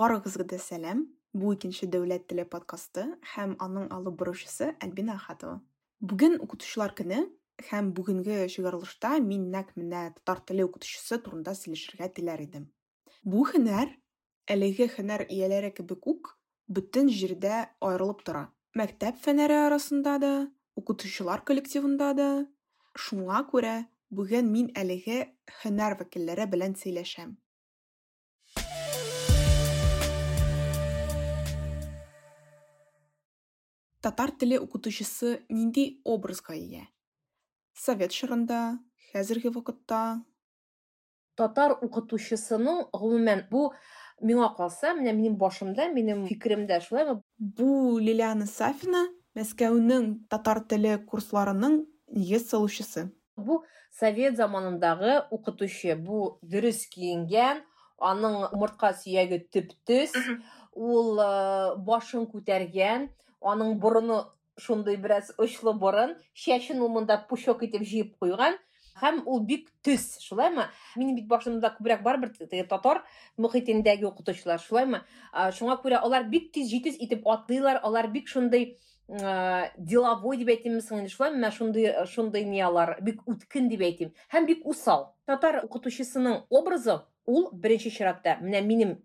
Барыгызга да сәлам. Бу икенче дәүләт теле подкасты һәм аның алып баручысы Альбина Ахатова. Бүген укытучылар көне һәм бүгенге чыгарылышта мин нәкъ менә татар теле укытучысы турында сөйләшергә теләр идем. Бу һөнәр, әлеге һөнәр ияләре кебек үк, бөтен җирдә аерылып тора. Мәктәп фәннәре арасында да, укытучылар коллективында да. Шуңа күрә бүген мин әлеге һөнәр вәкилләре белән сөйләшәм. Татар теле укытучысы нинди образга ия? Совет чорында, хәзерге вакытта, татар укытучысының гомумән бу миңа калса менә минем башымда минем фикеремдә шулаймы бу Лилиана Сафина Мәскәүнең татар теле курсларының нигез салучысы. бу совет заманындагы укытучы бу дөрес киенгән аның умыртка сөяге төп-төз ул э, башын күтәргән аның борыны шундый бераз очлы борын чәчен ул монда пучок итеп җыеп куйган һәм ул бик төз шулаймы минем бит башымда күбрәк барыбер теге татар мөхитендәге укытучылар шулаймы шуңа күрә алар бик тиз җитез итеп атлыйлар алар бик шундый деловой дип әйтимме соң инде шулаймы менә шундый шундый ни алар бик үткен дип әйтим. Һәм бик усал. Татар укытучысының образы ул беренче чиратта. Менә минем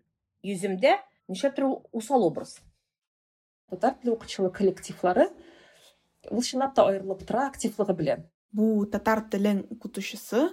йөземдә нишләптер ул усал образ. Татар теле укытучылык коллективлары ул чынлап та аерылып тора активлыгы белән Бу татар телен укытучысы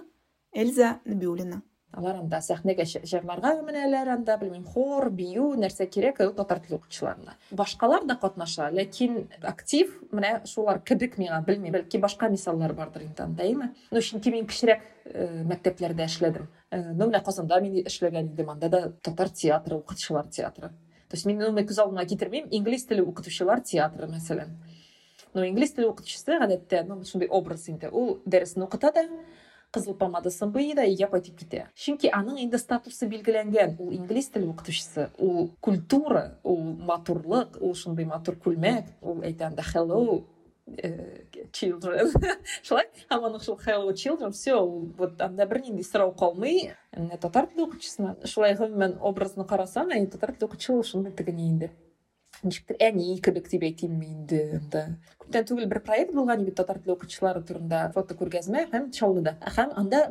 Эльза Набиуллина. алар анда сәхнәгә җырларга менәләр анда белмим хор бию нәрсә кирәк ул татар теле укытучыларына башкалар да катнаша ләкин актив менә шулар кебек миңа белмим бәлки башка мисаллар бардыр инде анда әйме? Ну чөнки мин кечерәк э, мәктәпләрдә эшләдем. Э, ну менә казанда мин эшләгән идем анда да татар театры укытучылар театры. Есть мин уны күз алдыма китермим инглиз теле укытучылар театры мәсәлән но инглиз теле укытучысы гадәттә ну шундый образ инде. Ул дәресен укыта да кызыл помадасын буй да өйгә кайтып китә чөнки аның инде статусы билгеләнгән. Ул инглиз теле укытучысы ул культура ул матурлык ул шундый матур әйтә анда hello э, children. Шулай һәм аның шул hello children все вот анда бернинди сорау калмый Менә татар теле укытучысына шулай гомумән образны карасаң әй татар укытучы ул шундый теге ни инде дип әйтимме инде анда күптән түгел бер проект булган иде татар теле укытучылары турында фото күргәзмә һәм чаллыда һәм анда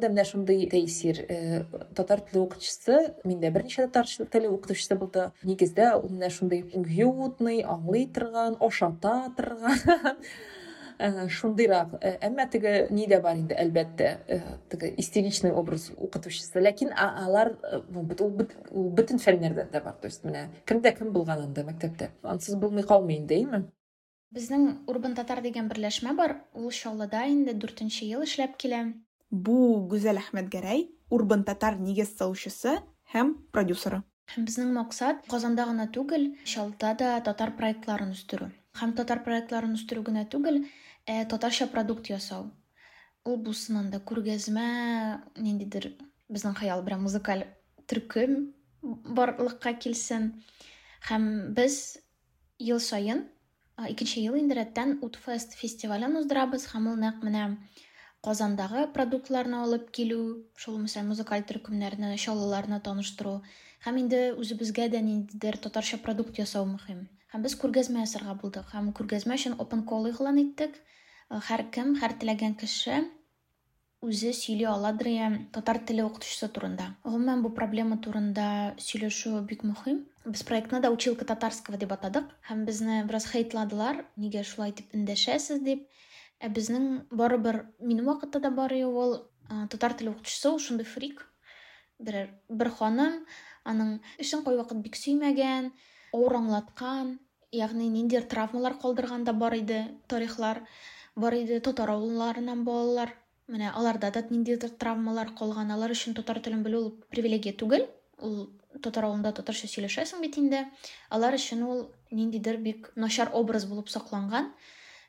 дә менә шундый тәэсир Э, татар теле укытучысы миндә берничә татар теле укытучысы булды нигездә ул менә шундый уютный аңлый торган ашата торган Э, шундыйрак Э, әмма теге ни дә бар инде әлбәттә э, теге истеричный образ укытучысы ләкин а- алар э, бу бит- ул бит- ул бөтен фәннәрдә дә бар то есть менә кемдә кем булган анда мәктәптә ансыз булмый калмый инде әйме Безнең Урбан Татар дигән берләшмә бар. Ул Чаллыда инде 4 ел эшләп килә. Бу Гүзәл Әхмәтгәрәй Урбан татар нигез салучысы һәм продюсеры. Һәм безнең максат Казанда гына түгел, Чаллыда да татар проектларын үстерү. Һәм татар проектларын үстерү генә түгел, татарча продукт ясау. Ул булсын анда күргәзмә, ниндидер безнең хыял белән музыкаль төркем барлыкка килсен. Һәм без ел саен, икенче ел инде рәттән Утфест фестивален уздырабыз һәм ул нәкъ менә Казандагы продуктларны алып килү, шул мәсәлән музыкаль төркемнәрне, чаллыларны таныштыру һәм инде үзебезгә дә ниндидер татарча продукт ясау мөһим. Һәм без күргәзмә ясарга булдык һәм күргәзмә өчен open call игълан иттек. Э, Һәр кем, һәр теләгән кеше үзе сөйли аладыр я татар теле укытучысы турында. Гомумән бу проблема турында сөйләшү бик мөһим. Без проектны да училка татарского дип атадык һәм безне бераз хейтладылар, нигә шулай дип эндәшәсез дип. Ә безнең барыбер минем вакытта да бар ул э, татар теле укытучысы, ул шундый фрик. Бер бер ханым, аның эшен кайвакыт бик сөймәгән, авыр аңлаткан, ягъни ниндидер травмалар калдырган да бар иде, тарихлар бар иде, татар авылларыннан балалар. Менә аларда да ниндидер травмалар калган, алар өчен татар телен белү ул привилегия түгел. Ул татар авылында татарча сөйләшәсең бит инде. Алар өчен ул ниндидер бик начар образ булып сакланган.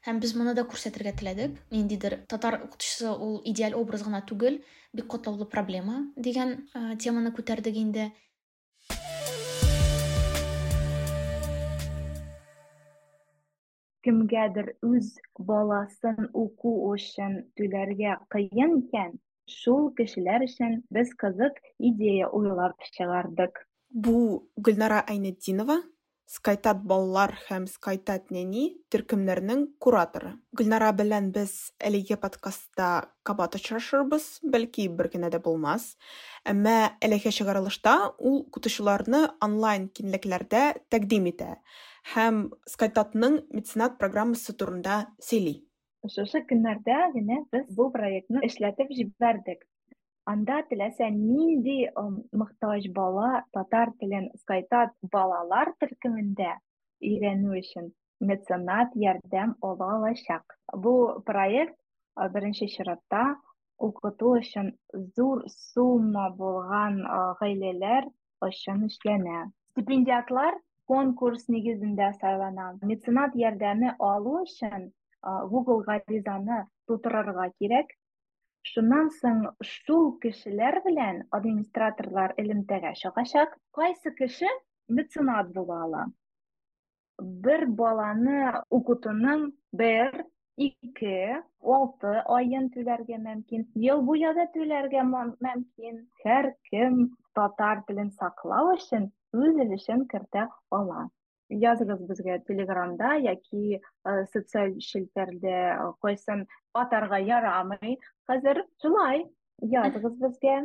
Һәм без моны да күрсәтергә теләдек. Ниндидер татар укытучысы ул идеаль образ гына түгел, бик катлаулы проблема дигән э, теманы күтәрдек инде. Кемгәдер үз баласын уку өчен түләргә кыен икән, шул кешеләр өчен без кызык идея уйлап чыгардык. бу гөлнара айнетдинова скайтат балалар һәм скайтат нәни төркемнәренең кураторы. Гөлнара белән без әлеге подкастта кабат очрашырбыз бәлки бер генә дә булмас. Әмма әлеге чыгарылышта ул укытучыларны онлайн киңлекләрдә тәкъдим итә. Һәм скайтатның меценат программасы турында сөйли. Шушы көннәрдә генә без бу проектны эшләтеп җибәрдек. Анда теләсә нинди мохтаҗ бала татар телен скайтат балалар төркемендә өйрәнү өчен меценат ярдәм ала алачак. Бу проект беренче чиратта укыту өчен зур сумма булган гаиләләр өчен эшләнә. Стипендиатлар конкурс нигезендә сайлана меценат ярдәме алу өчен google гаризаны тутырырга кирәк Шуннан соң шул кешеләр белән администраторлар элемтәгә чыгачак. Кайсы кеше меценат була ала. Бер баланы укытуның бер, ике, алты айын түләргә мөмкин. Ел буя да түләргә мөмкин. Һәр татар телен саклау өчен үз өлешен кертә ала. Языгыз безгә Телеграмда яки социаль челтәрдә кайсын атарга ярамый, Хәзер шулай. Языгыз безгә.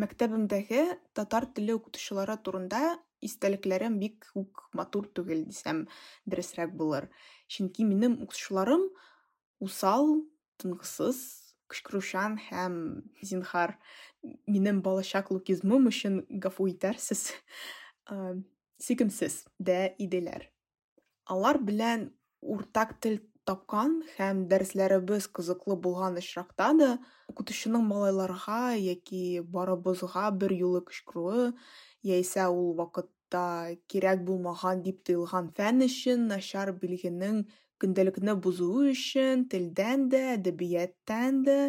Мәктәбемдәге татар теле укытучылары турында истәлекләрем бик үк матур түгел дисәм дөресрәк булыр. Чөнки минем укытучыларым усал, тынгысыз, кычкыручан һәм зинһар минем балачак лукизмым өчен гафу итәрсез. Сөйкемсез дә иделәр. алар белән уртак тел тапкан һәм дәресләребез кызыклы булган очракта да укытучының малайларга яки барыбызга бер юлы кычкыруы яисә ул вакытта кирәк булмаган дип тоелган фән өчен начар билгенең көндәлекне бузуы өчен телдән дә әдәбияттан да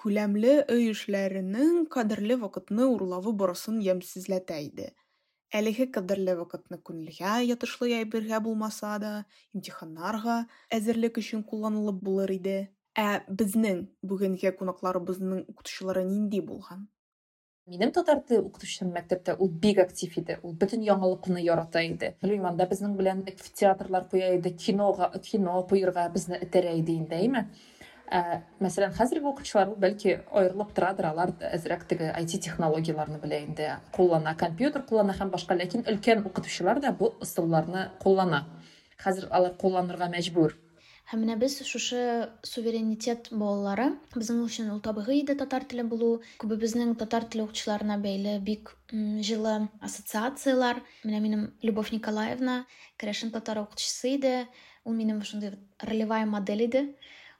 күләмле өй эшләренең кадерле вакытны урлавы барысын ямьсезләтә иде Әлеге кадерле вакытны күңелгә ятышлы әйбергә да, имтиханнарга әзерлек өчен кулланылып булыр иде. Ә безнең бүгенге кунакларыбызның укытучылары нинди булган? Минем татар теле укытучым мәктәптә ул бик актив иде. Ул бөтен яңалыкны ярата иде. Белмим, анда безнең белән театрлар куя иде, кинога, кино куярга безне этәрә иде инде, әйме? ә, мәсәлән хәзерге укытучылар бәлки аерылып торадыр алар әзрәк теге IT технологияларны белә инде куллана компьютер куллана һәм башка ләкин өлкән укытучылар да бу ысулларны куллана хәзер алар кулланырга мәҗбүр Менә без шушы суверенитет балалары безнең өчен ул табигый иде татар теле булу күбебезнең татар теле укытучыларына бәйле бик җылы ассоциациялар. Менә минем любовь николаевна керәшен татар укытучысы иде. Ул минем шундый ролевая модель иде.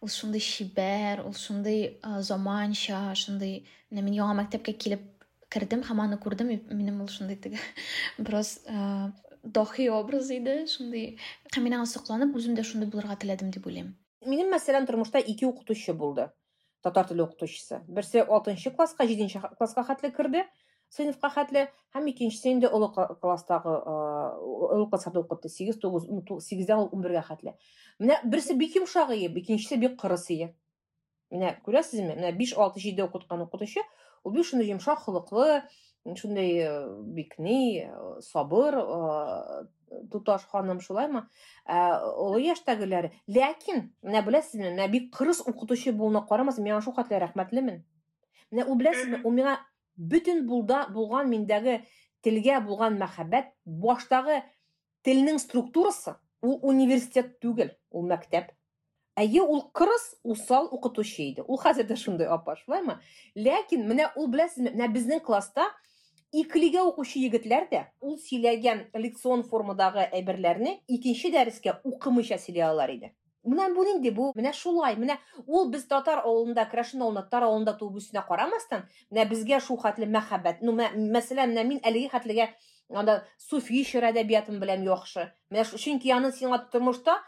Ул шундай чибәр ул шундай заманча шундай менә мин яңа мәктәпкә килеп кердем һәм аны күрдем минем ул шундай теге бераз шундай һәм мин аңа сокланып үзем дә шундай булырга теләдем дип уйлыйм минем мәсәлән тормышта ике укытучы булды татар теле укытучысы берсе алтынчы класска җиденче класска хәтле керде сыйныфка хәтле һәм икенчесе инде олы класстагы олы класста укытты сигез тугыз сигездән ун бергә хәтле менә берсе бик йомшак ие икенчесе бик кырыс ие. Менә күрәсезме менә биш алты укытучы ул бик шундый йомшак холыклы шундай бик ни сабыр туташ ханым шулаймы олы яшьтәгеләре ләкин менә беләсезме менә бик кырыс укытучы булуына карамастан миңа шул хәтле рәхмәтлемен менә ул беләсезме ул миңа бөтен булда булган миндәге телгә булган мәхәббәт баштагы телнең структурасы ул университет түгел ул мәктәп әйе ул кырыс усал укытучы иде ул хәзер дә шундай апа шулаймы ләкин менә ул беләсезме менә безнең класста икелегә укучы егетләр дә ул сөйләгән лекцион формадагы әйберләрне икенче дәрескә укымыйча сөйли алар иде менә бу нинди бу менә шулай менә ул без татар авылында крашин авылында татар авылында туып үсүенә карамастан менә безгә шул хәтле мәхәббәт ну мәсәлән менә мин әлеге хәтлегә анда суфи шигырь әдәбиятым белән яхшы менә чөнки аны сиңа тормышта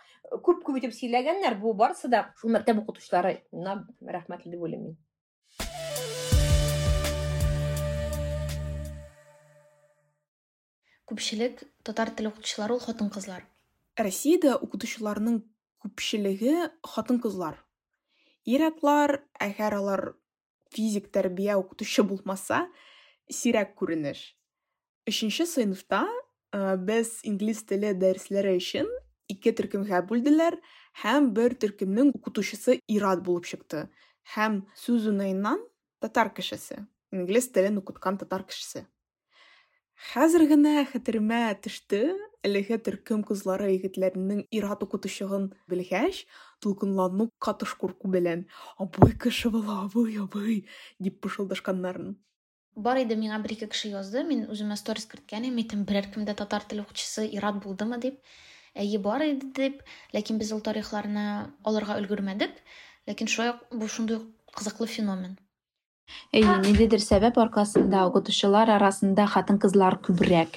күп күп итеп сөйләгәннәр бу барысы да шул мәктәп укытучылары рәхмәтле дип уйлыйм мин Күпчелек татар теле укытучылары ул хатын кызлар россиядә укытучыларның күпчелеге хатын-кызлар. ир-атлар әгәр алар физик тәрбия укытучы булмаса сирәк күренеш өченче сыйныфта э, без инглиз теле дәресләре өчен ике төркемгә бүлделәр һәм бер төркемнең укытучысы ир-ат булып чыкты һәм сүз татар кешесе инглиз телен укыткан татар кешесе хәзер генә хәтеремә төште. Әлеге төркем кызлары егетләрнең ир-ат укытучыгын белгәч дулкынлану катыш курку белән абый кеше була абый абый! дип пышылдашканнарын. Бар иде миңа бер ике кеше язды. Мин үземә сторис керткән идем. Әйтем берәр кемдә татар теле укытучысы ир-ат булдымы? дип. Әйе бар иде дип. Ләкин без ул тарихларны алырга өлгермәдек. Ләкин шулай бу шундый кызыклы феномен. Ниндидер сәбәп аркасында укытучылар арасында хатын-кызлар күбрәк.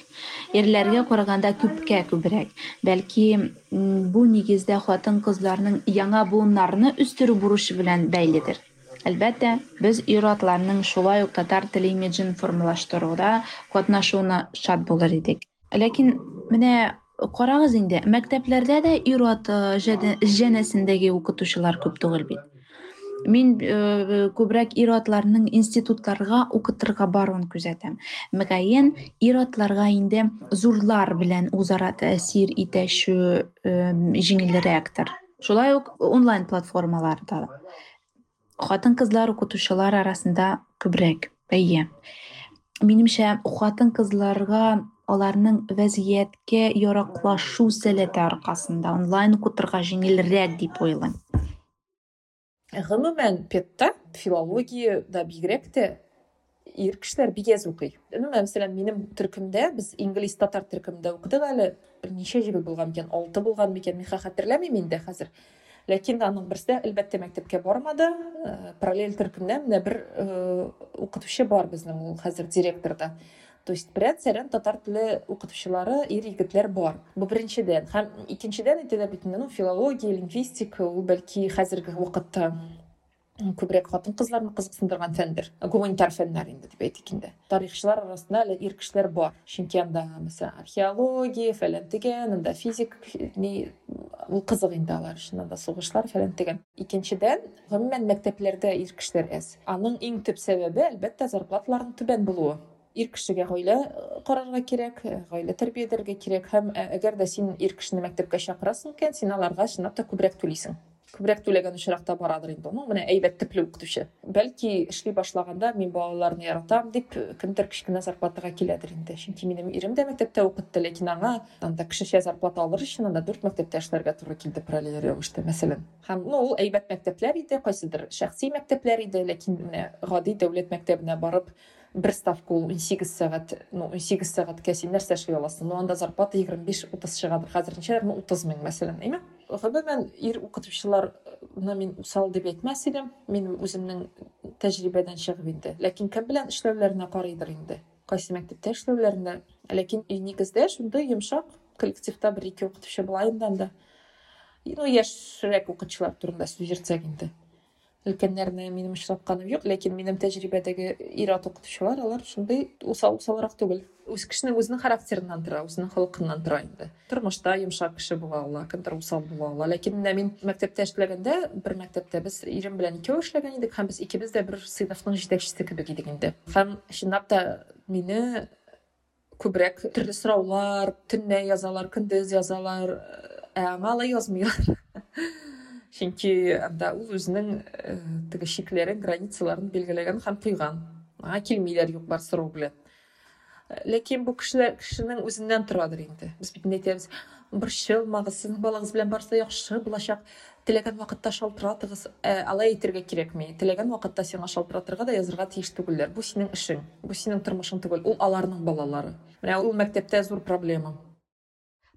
Ирләргә караганда күпкә күбрәк. Бәлки, бу нигездә хатын-кызларның яңа буыннарны үстерү бурычы белән бәйледер. Әлбәттә, без ир-атларның шулай ук татар теле имиджын формалаштыруда катнашуына шат булыр идек. Ләкин менә карагыз инде, мәктәпләрдә дә ир-ат җәнәсендәге укытучылар күп бит. Мин э, күбрәк ир-атларның институтларга укытырга баруын күзәтәм. Мөгаен, ир-атларга инде зурлар белән үзара тәэсир итәшү э, җиңелрәктер. Шулай ук онлайн платформаларда хатын-кызлар укытучылар арасында күбрәк. Әйе. Минемчә, хатын-кызларга аларның вазияткә яраклашу сәләте аркасында онлайн укытырга җиңелрәк дип уйлыйм. Гомумән педта филология да бигрәк тә ир кешеләр бик әз укый мәсәлән минем төркемдә без инглиз татар төркемендә укыдык әле ничә җегет булган микән алты булган микән мин хәтерләмим инде хәзер ләкин аның берсе әлбәттә мәктәпкә бармады параллель төркемдә менә бер укытучы бар безнең ул хәзер директорда то есть сәрән татар теле укытучылары ир егетләр бар бу беренчедән һәм бит ну филология лингвистика ул бәлки хәзерге вакытта күбрәк хатын кызларны кызыксындырган фәндер гуманитар фәннәр инде дип әйтик инде тарихчылар арасында әле ир кешеләр бар чөнки анда мәсәлән археология фәлән тегән анда физик ни ул кызык инде алар өчен анда сугышлар фәлән тегән икенчедән гомумән мәктәпләрдә ир кешеләр аның иң төп сәбәбе әлбәттә зарплаталарның түбән булуы. Ир кешегә гаилә карарга кирәк гаилә тәрбияләргә кирәк һәм әгәр дә син ир кешене мәктәпкә чакырасың икән син аларга чынлап та күбрәк түлисең. Күбрәк түләгән очракта барадыр инде ну менә әйбәт төпле укытучы бәлки эшли башлаганда мин балаларны яратам дип кемдер кечкенә зарплатага киләдер инде. Чөнки минем ирем дә мәктәптә укытты ләкин аңа анда кешечә зарплата алыр өчен анда дүрт мәктәптә эшләргә туры килде параллель рәвештә мәсәлән. Һәм ну ул әйбәт мәктәпләр иде кайсыдыр шәхси мәктәпләр иде ләкин менә гади дәүләт мәктәбенә барып бер ставка ул он сигез сәгать ну он сигез сәгатькә син нәрсә эшли аласың ну анда зарплата егерме биш утыз чыгадыр хәзер ничәдер ну утыз мең мәсәлән әйме гомумән ир укытучыларны мин усал дип әйтмәс идем мин үземнең тәҗрибәдән чыгып инде ләкин кем белән эшләүләренә карыйдыр инде кайсы мәктәптә эшләүләренә ләкин коллективта укытучы була инде анда. Ну яшьрәк укытучылар турында инде өлкәннәрне минем очратканым юк ләкин минем тәҗрибәдәге ир-ат укытучылар алар шундый усал усалрак түгел үз кешенең үзенең характерыннан тора үзенең холкыннан тора инде тормышта йомшак кеше була ала кемдер усал була ала ләкин менә мин мәктәптә эшләгәндә бер мәктәптә без ирем белән икәү эшләгән идек һәм без икебез дә бер сыйныфның җитәкчесе кебек идек инде һәм чынлап та мине күбрәк төрле сораулар төнлә язалар көндез язалар ә аңа ла язмыйлар чөнки анда ул үзенең теге чикләрен границаларын билгеләгән һәм куйган аңа килмиләр юк бар сорау белән. Ләкин бу кешеләр кешенең үзеннән торадыр инде. Без бит әйтәбез борчылмагыз сезнең балагыз белән барысы яхшы булачак теләгән вакытта шалтыратыгыз алай әйтергә кирәкми теләгән вакытта сиңа шалтыратырга да язырга тиеш түгелләр. Бу синең эшең бу синең тормышың түгел. Ул аларның балалары. Менә ул мәктәптә зур проблема.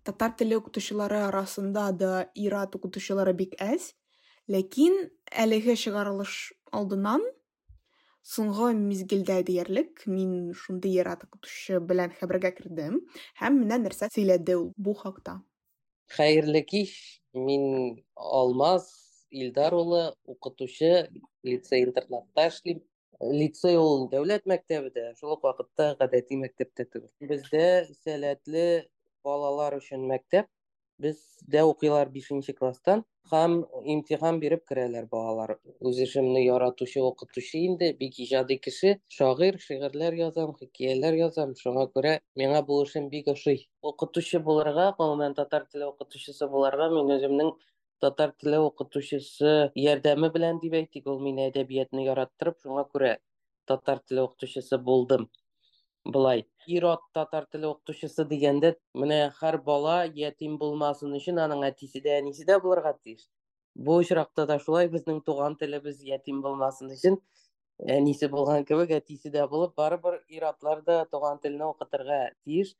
Татар теле укытучылары арасында да ир-ат укытучылары бик әз. Ләкин әлеге чыгарылыш алдыннан соңгы мизгелдә диярлек мин шундый ир-ат укытучы белән хәбәргә кердем һәм менә нәрсә сөйләде ул бу хакта. Хәерле кич мин алмаз илдар улы укытучы лицей интернатта эшлим лицей ул дәүләт мәктәбе шул ук вакытта гадәти мәктәптә түгел бездә сәләтле балалар өчен мәктәп бездә укыйлар бишенче класстан һәм имтихан биреп керәләр балалар үз эшемне яратучы укытучы инде бик иҗади кеше шагыйрь шигырьләр язам хикәяләр язам шуңа күрә миңа бу эшем бик ошый укытучы булырга гомумән татар теле укытучысы булырга мин үземнең татар теле укытучысы ярдәме белән дип әйтик ул мине әдәбиятны яраттырып шуңа күрә татар теле укытучысы булдым былай. Ирод татар теле укытучысы дигәндә менә һәр бала ятим булмасын өчен аның әтисе дә әнисе дә булырга тиеш бу очракта да шулай безнең туган телебез ятим булмасын өчен әнисе булган кебек әтисе дә булып барыбер иратлар да туган телне укытырга тиеш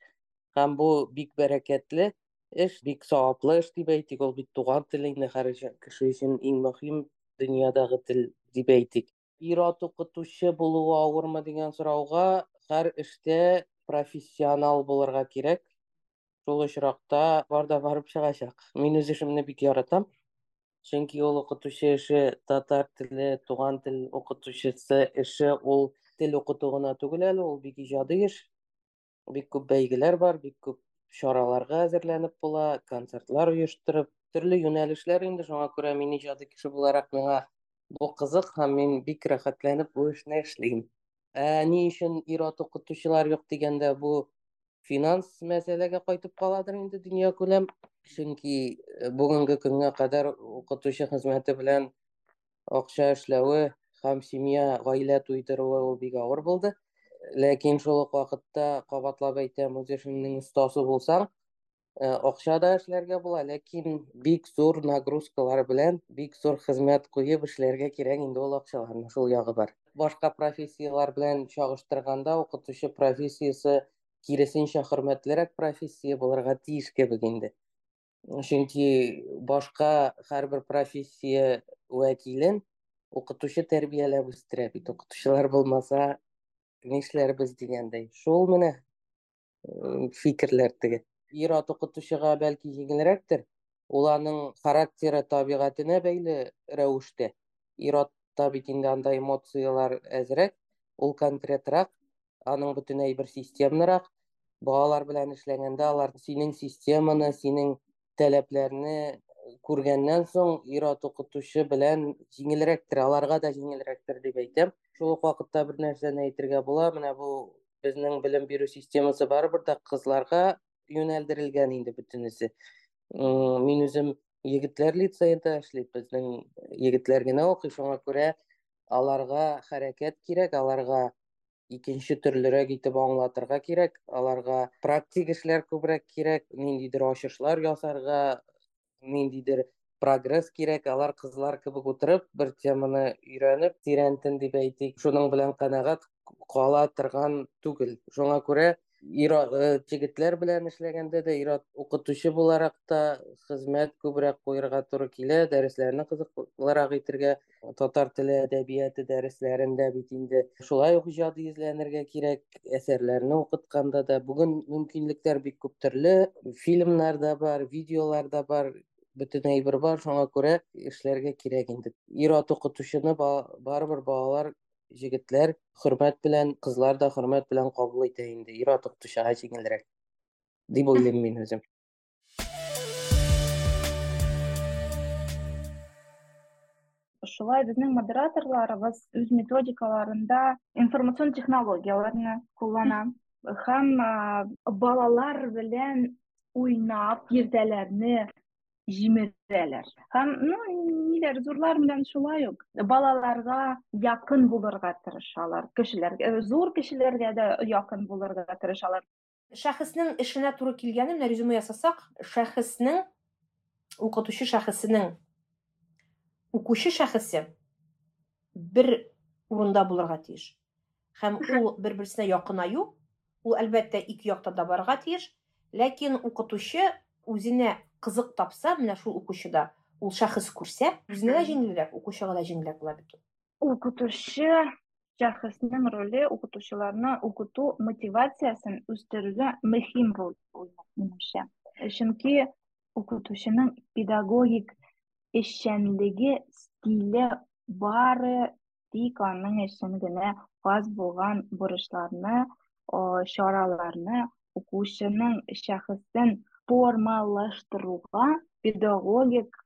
һәм бу бик бәрәкәтле эш бик саваплы эш дип әйтик. Ул бит туган тел инде һәр кеше өчен иң мөһим дөньядагы тел дип әйтик. Ирод укытучы булуу авырмы дигән сорауга һәр эштә профессионал булырга кирәк шул очракта бар да барып чыгачак. Мин үз эшемне бик яратам. Чөнки ул укытучы эше татар теле туган тел укытучысы эше ул тел укыту гына түгел әле ул бик иҗади эш. Бик күп бәйгеләр бар бик күп чараларга әзерләнеп була концертлар оештырып төрле юнәлешләр инде шуңа күрә мин иҗади кеше буларак миңа кызык һәм мин бик рәхәтләнеп бу эшне эшлим Ә ни өчен ир-ат укытучылар юк дигәндә, бу финанс мәсьәләгә кайтып каладыр инде дөньякүләм. Чөнки бүгенге көнгә кадәр укытучы хезмәте белән акча эшләве һәм семья, гаилә туйдыруы ул бик авыр булды. Ләкин шул ук вакытта кабатлап әйтәм, үз эшеңнең акча да эшләргә була, бик зур нагрузкалар белән, бик зур хезмәт куеп эшләргә кирәк инде ул акчаларны, шул ягы бар. Башка профессиялар белән чагыштырганда, укытучы профессиясе киресенчә хөрмәтлерәк профессия булырга тиеш кебек инде. Чөнки башка һәрбер профессия вәкилен укытучы тәрбияләп үстерә бит. Укытучылар булмаса, нишләрбез дигәндәй. Шул менә фикерләр теге ир-ат укытучыга бәлки җиңелрәктер. Ул аның характеры, табигатенә бәйле рәвештә. Ир-атта бит инде эмоциялар әзрәк, ул конкретрак, аның бөтен әйбер системнырак. Балалар белән эшләгәндә алар синең системаны, синең таләпләрне күргәннән соң ир-ат укытучы белән җиңелрәктер, аларга да җиңелрәктер дип әйтәм. Шул ук вакытта бер нәрсәне әйтергә була, менә бу безнең белем бирү системасы барыбер да кызларга юнәлдерелгән инде бөтенесе. Мин үзем егетләр лицейында эшлим, безнең егетләр генә укый, шуңа күрә аларга хәрәкәт кирәк, аларга икенче төрлерәк итеп аңлатырга кирәк, аларга практик эшләр күбрәк кирәк, ниндидер ачышлар ясарга, ниндидер прогресс кирәк, алар кызлар кебек утырып, бер теманы өйрәнеп, тирәнтен дип әйтик, шуның белән түгел. Җегетләр белән эшләгәндә дә ир-ат укытучы буларак та хезмәт күбрәк куярга туры килә, дәресләрне кызыклырак итәргә, татар теле әдәбияты дәресләрендә бит инде шулай ук иҗади эзләнергә кирәк, әсәрләрне укытканда да бүген мөмкинлекләр бик күп төрле, фильмнар да бар, видеолар да бар, бөтен әйбер бар, шуңа күрә эшләргә кирәк инде. Ир-ат укытучыны барыбер балалар җегетләр хөрмәт белән, кызлар да хөрмәт белән кабул итә инде. Ир-ат укытучыга җиңелрәк дип уйлыйм мин үзем. Шулай безнең модераторларыбыз үз методикаларында информацион технологияларны куллана һәм балалар белән уйнап иртәләрне җимерәләр. Һәм ну ниләр зурлар белән шулай ук балаларга якын булырга тырышалар. Кешеләргә зур кешеләргә дә якын булырга тырышалар. Шәхеснең эшенә туры килгәне менә резюме ясасак, шәхеснең укытучы шәхесенең укучы шәхесе бер урында булырга тиеш. Һәм ул бер-берсенә якынаю, ул әлбәттә ике якта да барырга тиеш, ләкин укытучы үзенә кызык тапса, менә шул укучыда ул шәхес күрсә, үзенә дә җиңелрәк, укучыга да җиңелрәк була бит. Укытучы шәхеснең роле укытучыларны укыту мотивациясын үстерүгә мөһим роль уйный, минемчә. Чөнки укытучының педагогик эшчәнлеге, стиле бары тик аның өчен генә хас булган бурычларны, чараларны укучының шәхесен формалаштыруга педагогик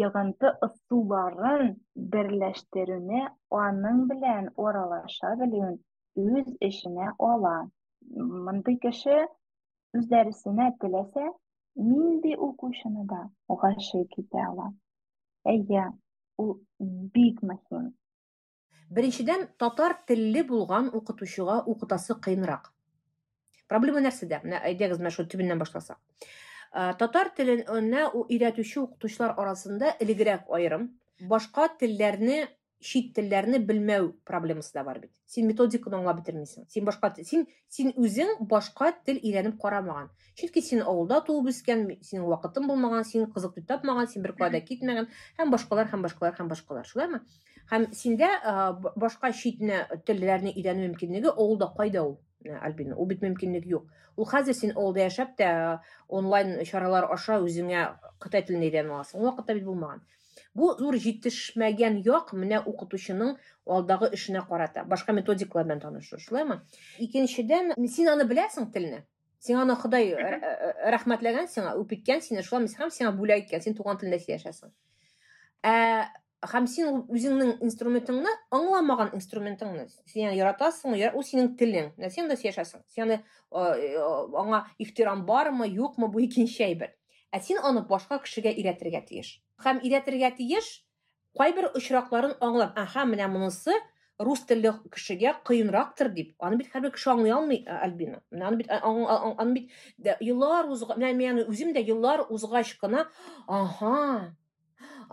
йогынты ысулларын берләштерүне аның белән аралаша белүен үз эшенә ала. Мондый кеше үз дәресенә теләсә нинди укучыны да гашыйк итә ала. Әйе ул бик мөһим. Беренчедән татар телле булган укытучыга укытасы кыенрак проблема нәрсәдә менә әйдәгез менә шул төбеннән башласак татар теленә өйрәтүче укытучылар арасында элегрәк аерым. Башка телләрне чит телләрне белмәү проблемасы да бар бит. Син методиканы аңлап бетермисең. Син башка син син үзең башка тел өйрәнеп карамаган. Чөнки син авылда туып үскән синең вакытың булмаган син кызык тапмаган син бер кайда китмәгән. Һәм башкалар һәм башкалар һәм башкалар. Шулаймы? Һәм синдә башка чит телләрне өйрәнү мөмкинлеге авылда кайда ул? Альбина ул бит мөмкинлек юк ул хәзер син авылда яшәп тә онлайн чаралар аша үзеңә кытай телен өйрәнеп аласың ул вакытта бит булмаган Бу зур җитешмәгән як менә укытучының алдагы эшенә карата. Башка методикалар белән танышу, шулаймы? Икенчедән, син аны беләсең телне. Син аны Ходай рәхмәтләгән сиңа, үпиткән сине, шулай һәм сиңа бүләк иткән, син туган телендә яшәсең. Ә һәм син үзеңнең инструментыңны аңламаган инструментыңны син яратасың, ул синең телең. Менә син дә яшәсең. Син аңа ихтирам бармы, юкмы, бу икенче әйбер. Ә син аны башка кешегә өйрәтергә тиеш һәм өйрәтергә тиеш кайбер очракларын аңлап аха менә монысы рус телле кешегә кыенрактыр дип аны бит һәрбер кеше аңлый алмый альбина менә аны бит аны бит еллар узгач мен үзем дә еллар узгач кына аха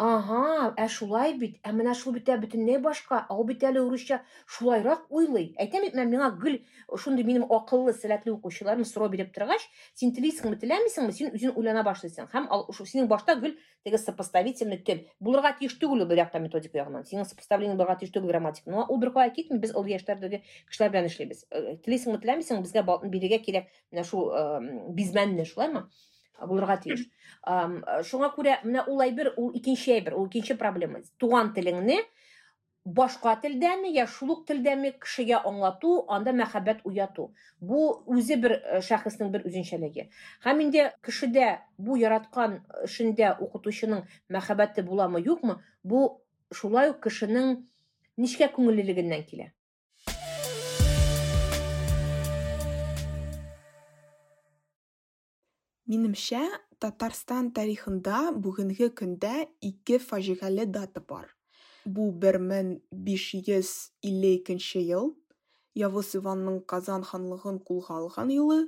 ага ә шулай бит ә менә шул бит бөтенләй башка ул бит әле урысча шулайрак уйлый әйтәм бит миңа гел шундый минем акыллы сәләтле укучыларым сорау биреп торгач син телисеңме теләмисеңме син үзең уйлана башлыйсың һәм синең башта гел теге сопоставительный тел булырга тиеш түгел бер якта методика ягыннан синең сопоставление булырга тиеш түгел грамматика но ул бер кая китми без ул яшьләрдәге кешеләр белән эшлибез телисеңме теләмисеңме безгә бирергә кирәк менә шул бизмәнне шулаймы булырга тиеш. Шуңа күрә менә ул әйбер ул икенче әйбер ул икенче проблема. Туган телеңне башка телдәме я шул ук телдәме кешегә аңлату анда мәхәббәт уяту. Бу үзе бер шәхеснең бер үзенчәлеге. Һәм инде кешедә бу яраткан эшендә укытучының мәхәббәте буламы юкмы бу шулай ук кешенең ничкә күңеллелегеннән килә. Минемчә, Татарстан тарихында бүгенге көндә ике фаҗигале дата бар. Бу 1552 ел, Явыз Иванның Казан ханлыгын кулга алган елы,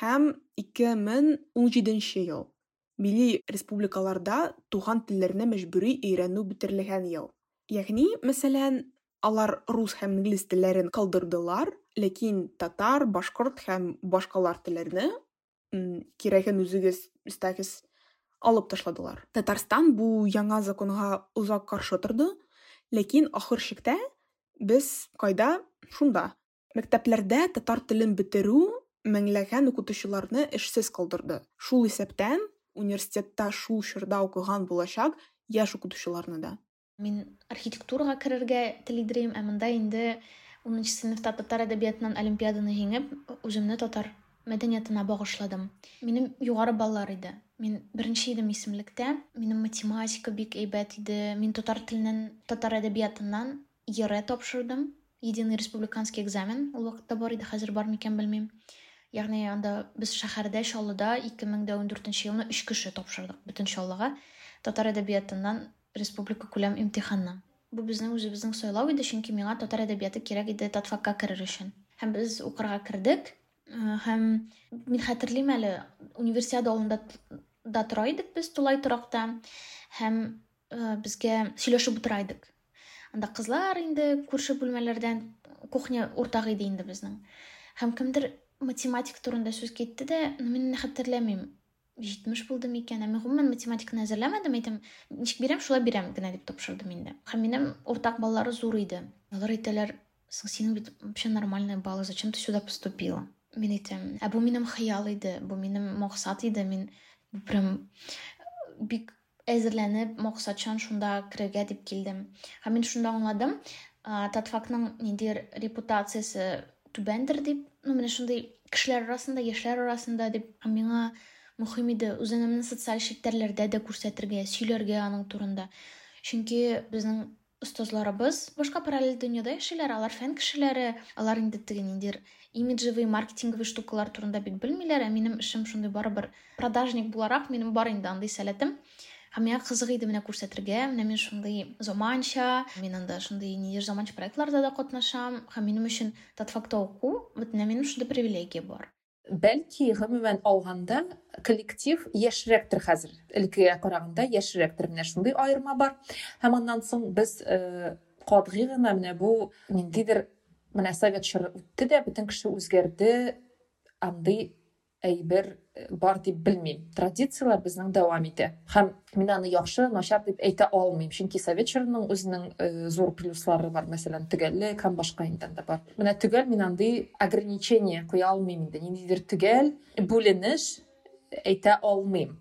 һәм 2017 ел. Милли республикаларда туган телләрне мәҗбүри өйрәнү бетерлегән ел. Ягъни, мәсәлән, алар рус һәм инглиз телләрен калдырдылар, ләкин татар, башкорт һәм башкалар телләрне кирәген үзегез истәгез алып ташладылар. Татарстан бу яңа законга узак каршы торды ләкин ахыр чиктә без кайда? Шунда. Мәктәпләрдә татар телен бетерү меңләгән укытучыларны эшсез калдырды. Шул исәптән университетта шул чорда укыган булачак яшь укытучыларны да. Мин архитектурага керергә телидерим ә монда инде унынчы сыйныфта татар әдәбиятыннан олимпиаданы җиңеп үземне татар. Мәдәниятына багышладым минем югары баллар иде мин беренче идем исемлектә минем математика бик әйбәт иде мин татар теленнән татар әдәбиятыннан ере тапшырдым. Единый республиканский экзамен ул вакытта бар иде хәзер бар микән белмим ягъни анда без шәһәрдә чаллыда 2014 елны өч кеше тапшырдык бөтен чаллыга татар әдәбиятыннан республика күләм имтиханны бу безнең үзебезнең сайлау иде чөнки миңа татар әдәбияты кирәк иде татфакка керер өчен һәм без укырга кердек һәм мин хәтерлим әле универсиада алдында да тора идек без тулай торакта. Һәм безгә сөйләшеп утыра идек анда кызлар инде күрше бүлмәләрдән кухня уртак иде инде безнең. Һәм кемдер математика турында сүз китте дә мин хәтерләмим җитмеш булды микән ә мин гомумән математиканы әзерләмәдем әйтәм ничек бирәм шулай бирәм генә дип тапшырдым инде. Һәм минем уртак баллары зур иде. Алар әйтәләр синең бит вообще нормальные баллы зачем ты сюда поступила? Мен айтамын ә бұл менің хыял еді бұл менің мақсат еді мен прям бик әзірләнеп мақсатчан шунда керергә дип килдем һәм мин шунда аңладым татфакның ниндидер репутациясы түбәндер дип ну менә шундай кешеләр арасында яшьләр арасында һәм миңа мөһим иде үзеңне социаль челтәрләрдә дә күрсәтергә сөйләргә аның турында чөнки безнең остазларыбыз башка параллель дөньяда яшиләр алар фән кешеләре алар инде теге ниндидер имиджевый маркетинговый штукалар турында бик белмиләр ә минем эшем шундый барыбер продажник буларак минем бар инде андый сәләтем һәм миңа кызык иде менә күрсәтергә менә мин шундый заманча мин анда шундый ниндидер заманча проектларда да катнашам һәм минем өчен татфакта уку вот менә шундый привилегия бар. Бәлки гомумән алганда коллектив яшьрәктер хәзер элеккегә караганда яшьрәктер менә шундый аерма бар. Һәм аннан соң без катгый гына менә бу ниндидер менә совет чоры үтте дә бөтен кеше әйбер э, бар дип белмим традициялар безнең дәвам итә һәм мин аны яхшы начар дип әйтә алмыйм чөнки совет чорының үзенең э, зур плюслары бар. Мәсәлән төгәллек һәм башка да бар. Менә төгәл мин андый ограничение куя алмыйм инде. Ниндидер төгәл бүленеш әйтә алмыйм.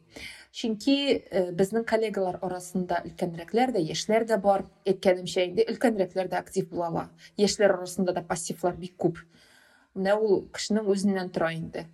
Чөнки э, безнең коллегалар арасында өлкәнрәкләр дә яшьләр дә бар. Әйткәнемчә инде өлкәнрәкләр дә актив булалар яшьләр арасында да пассивлар бик күп. Менә ул кешенең үзеннән тора инде.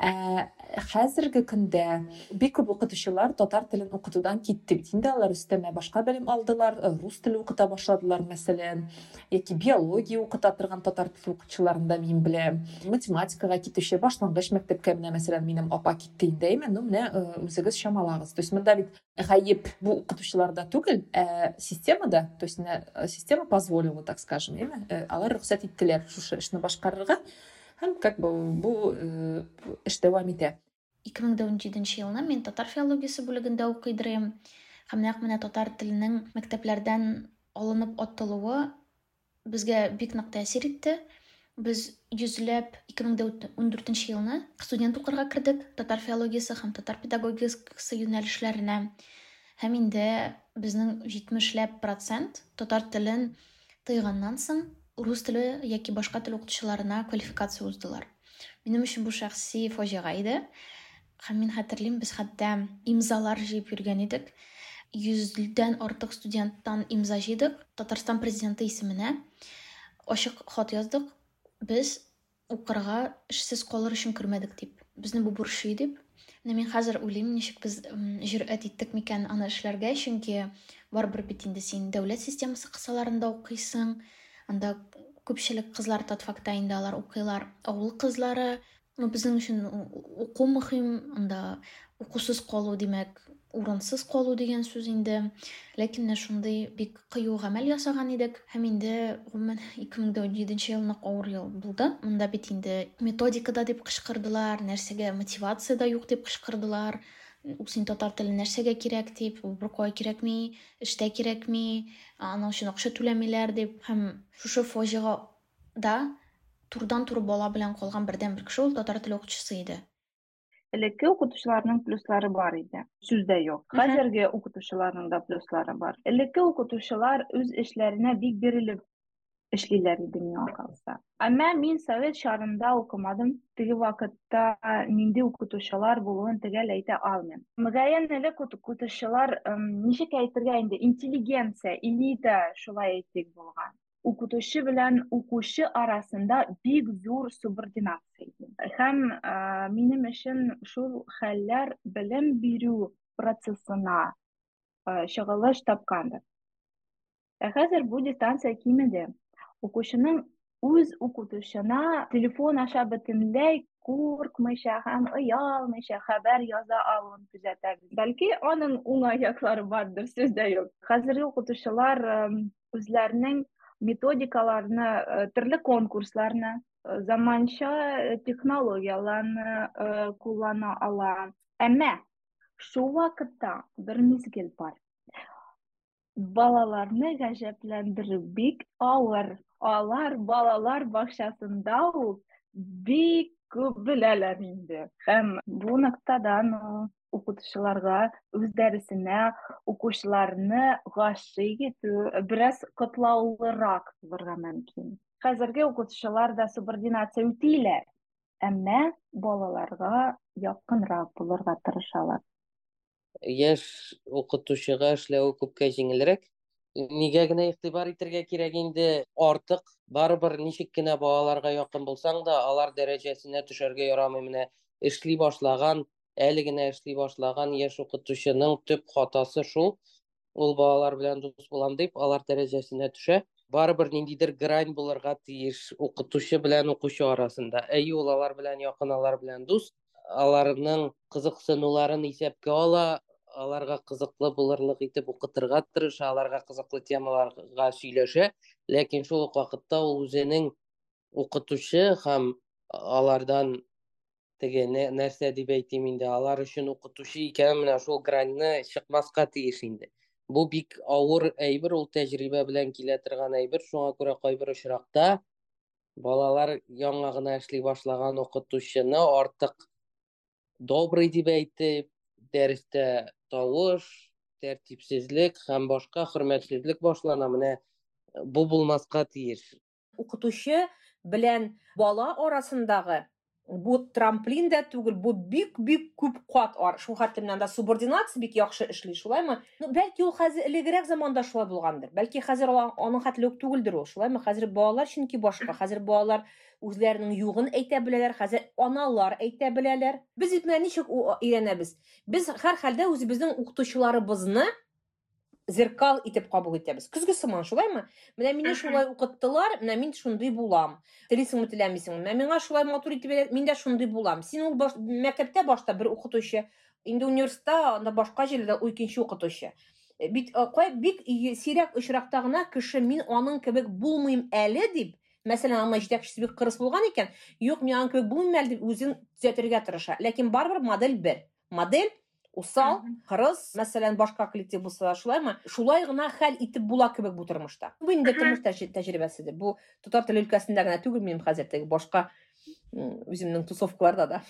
Хәзерге көндә бик күп укытучылар татар телен укытудан китте бит инде алар өстәмә башка белем алдылар э, рус теле укыта башладылар мәсәлән яки биология укыта торган татар теле укытучыларын да мин беләм математикага китүче башлангыч мәктәпкә менә мәсәлән минем апа китте инде әйме? Ну менә э, үзегез чамалагыз. То есть монда бит гаеп бу укытучыларда түгел ә системада то есть система позволила так скажем әйме? Алар рөхсәт иттеләр шушы эшне башкарырга. Һәм как бы бу эш дәвам итә ике мең дә ун җиденче елны мин татар филологиясе бүлегендә һәм нәкъ менә татар теленең мәктәпләрдән алынып атылуы безгә бик нык тәэсир итте. Дә ун дүртенче елны студент укырга кердек татар филологиясе һәм татар педагогикасы юнәлешләренә һәм инде безнең җитмешләп процент татар телен тыйганнан соң рус теле яки башка тел укытучыларына квалификация уздылар. Минем өчен бу шәхси фаҗига иде мин хәтерлим без хәтта имзалар җыеп йөргән идек йөздән артык студенттан имза җыйдык татарстан президенты исеменә ачык хат яздык без укырга эшсез калыр өчен кермәдек дип безне бу бурчый дип менә мин хәзер уйлыйм ничек без җөрьәт иттек микән аны эшләргә чөнки барыбер бит инде син дәүләт системасы кысаларында укыйсың анда күпчелек кызлар татфакта инде алар укыйлар авыл кызлары безнең өчен уку мөһим анда укусыз калу димәк урынсыз калу дигән сүз инде ләкин менә шундый бик кыю гамәл ясаган идек һәм инде гомумән ике мең дә унҗиденче ел нык авыр ел булды бит методикада дип кычкырдылар нәрсәгә мотивация да юк дип кычкырдылар син татар кирәк дип ул беркая кирәкми эштә кирәкми аның өчен акча түләмиләр дип һәм шушы фаҗиғада турыдан туры бала белән калган бердән бер кеше ул татар теле укытучысы иде. Элекке укытучыларның плюслары бар иде. Сүздә юк. Хәзерге укытучыларның да плюслары бар. Элекке укытучылар үз эшләренә бик бирелеп эшлиләр иде миңа калса әмма мин совет шарында укымадым теге вакытта нинди укытучылар булуын төгәл әйтә алмыйм мөгаен элек укытучылар ничек әйтергә инде интеллигенция элита шулай әйтик булган укытучы белән укучы арасында бик зур субординация һәм минем өчен шул хәлләр белем бирү процессына чыгылыш тапкандыр ә хәзер бу дистанция кимеде укучының үз укытучына телефон аша бөтенләй куркмыйча һәм оялмыйча хәбәр яза алуын күзәтәбез бәлки аның уңай яклары бардыр сүз дә юк хәзерге укытучылар үзләренең методикаларны төрле конкурсларны заманча технологияларны куллана ала әмма шул вакытта бер мизгел бар балаларны гаҗәпләндерү бик авыр. Алар балалар бакчасында ук бик күп беләләр инде. Һәм бу ноктадан укытучыларга үз дәресенә укучыларны гашыйк итү бераз катлаулырак булырга мөмкин. Хәзерге укытучылар да субординация үтиләр әмма балаларга якынрак булырга тырышалар. Яшь укытучыга эшләү күпкә җиңелрәк нигә генә игътибар итәргә кирәк инде? Артык барыбер ничек кенә балаларга якын булсаң да алар дәрәҗәсенә төшәргә ярамый. Менә эшли башлаган әле генә эшли башлаган яшь укытучының төп хатасы шул. Ул балалар белән дус булам дип алар дәрәҗәсенә төшә. Барыбер ниндидер грань булырга тиеш укытучы белән укучы арасында. Әйе ул алар белән якын алар белән дус. Аларның кызыксынуларын исәпкә ала аларга кызыклы булырлык итеп укытырга тырыша аларга кызыклы темаларга сөйләшә ләкин шул ук вакытта ул үзенең һәм алардан теге нәрсә дип әйтим инде алар өчен укытучы икән менә шул граньны чыкмаска тиеш инде. Бу бик авыр әйбер ул тәҗрибә белән килә торган әйбер. Шуңа күрә кайбер очракта балалар яңа гына эшли башлаган укытучыны артык добрый дип әйтеп дәрестә тавыш тәртипсезлек һәм башка хөрмәтсезлек башлана. Менә бу булмаска тиеш. Укытучы белән бала арасындагы бу трамплин дә түгел бу бик бик күп кат ар. Шул хәтле менән дә субординация бик яхшы эшли шулаймы? Ну бәлки ул хәзер элегрәк заманда шулай булгандыр. Бәлки хәзер аның хәтле үк түгелдер ул шулаймы? Хәзер балалар чөнки башка хәзер балалар үзләренең югын әйтә беләләр хәзер аналар әйтә беләләр. Без бит менә ничек өйрәнәбез? Без һәр хәлдә үзебезнең укытучыларыбызны зеркал итеп кабул итәбез көзге сыман шулаймы менә мине шулай укыттылар менә мин шундый булам. Телисеңме теләмисеңме менә миңа шулай матур итеп мин дә шундый булам. Син ул баш, мәктәптә башта бер укытучы. Инде университетта анда башка җирдә ул икенче укытучы бит кай бик сирәк очракта гына кеше мин аның кебек булмыйм әле дип мәсәлән аңа җитәкчесе бик кырыс булган икән юк мин аның кебек булмыйм әле дип үзен төзәтергә тырыша. Ләкин барыбер модель бер. Модель усал кырыс мәсәлән башка коллектив булса шулаймы? Шулай гына хәл итеп була кебек бу тормышта. Бу инде тормыш тәҗрибәседер бу татар теле өлкәсендә генә түгел минем хәзер теге башка үземнең тусовкаларда да.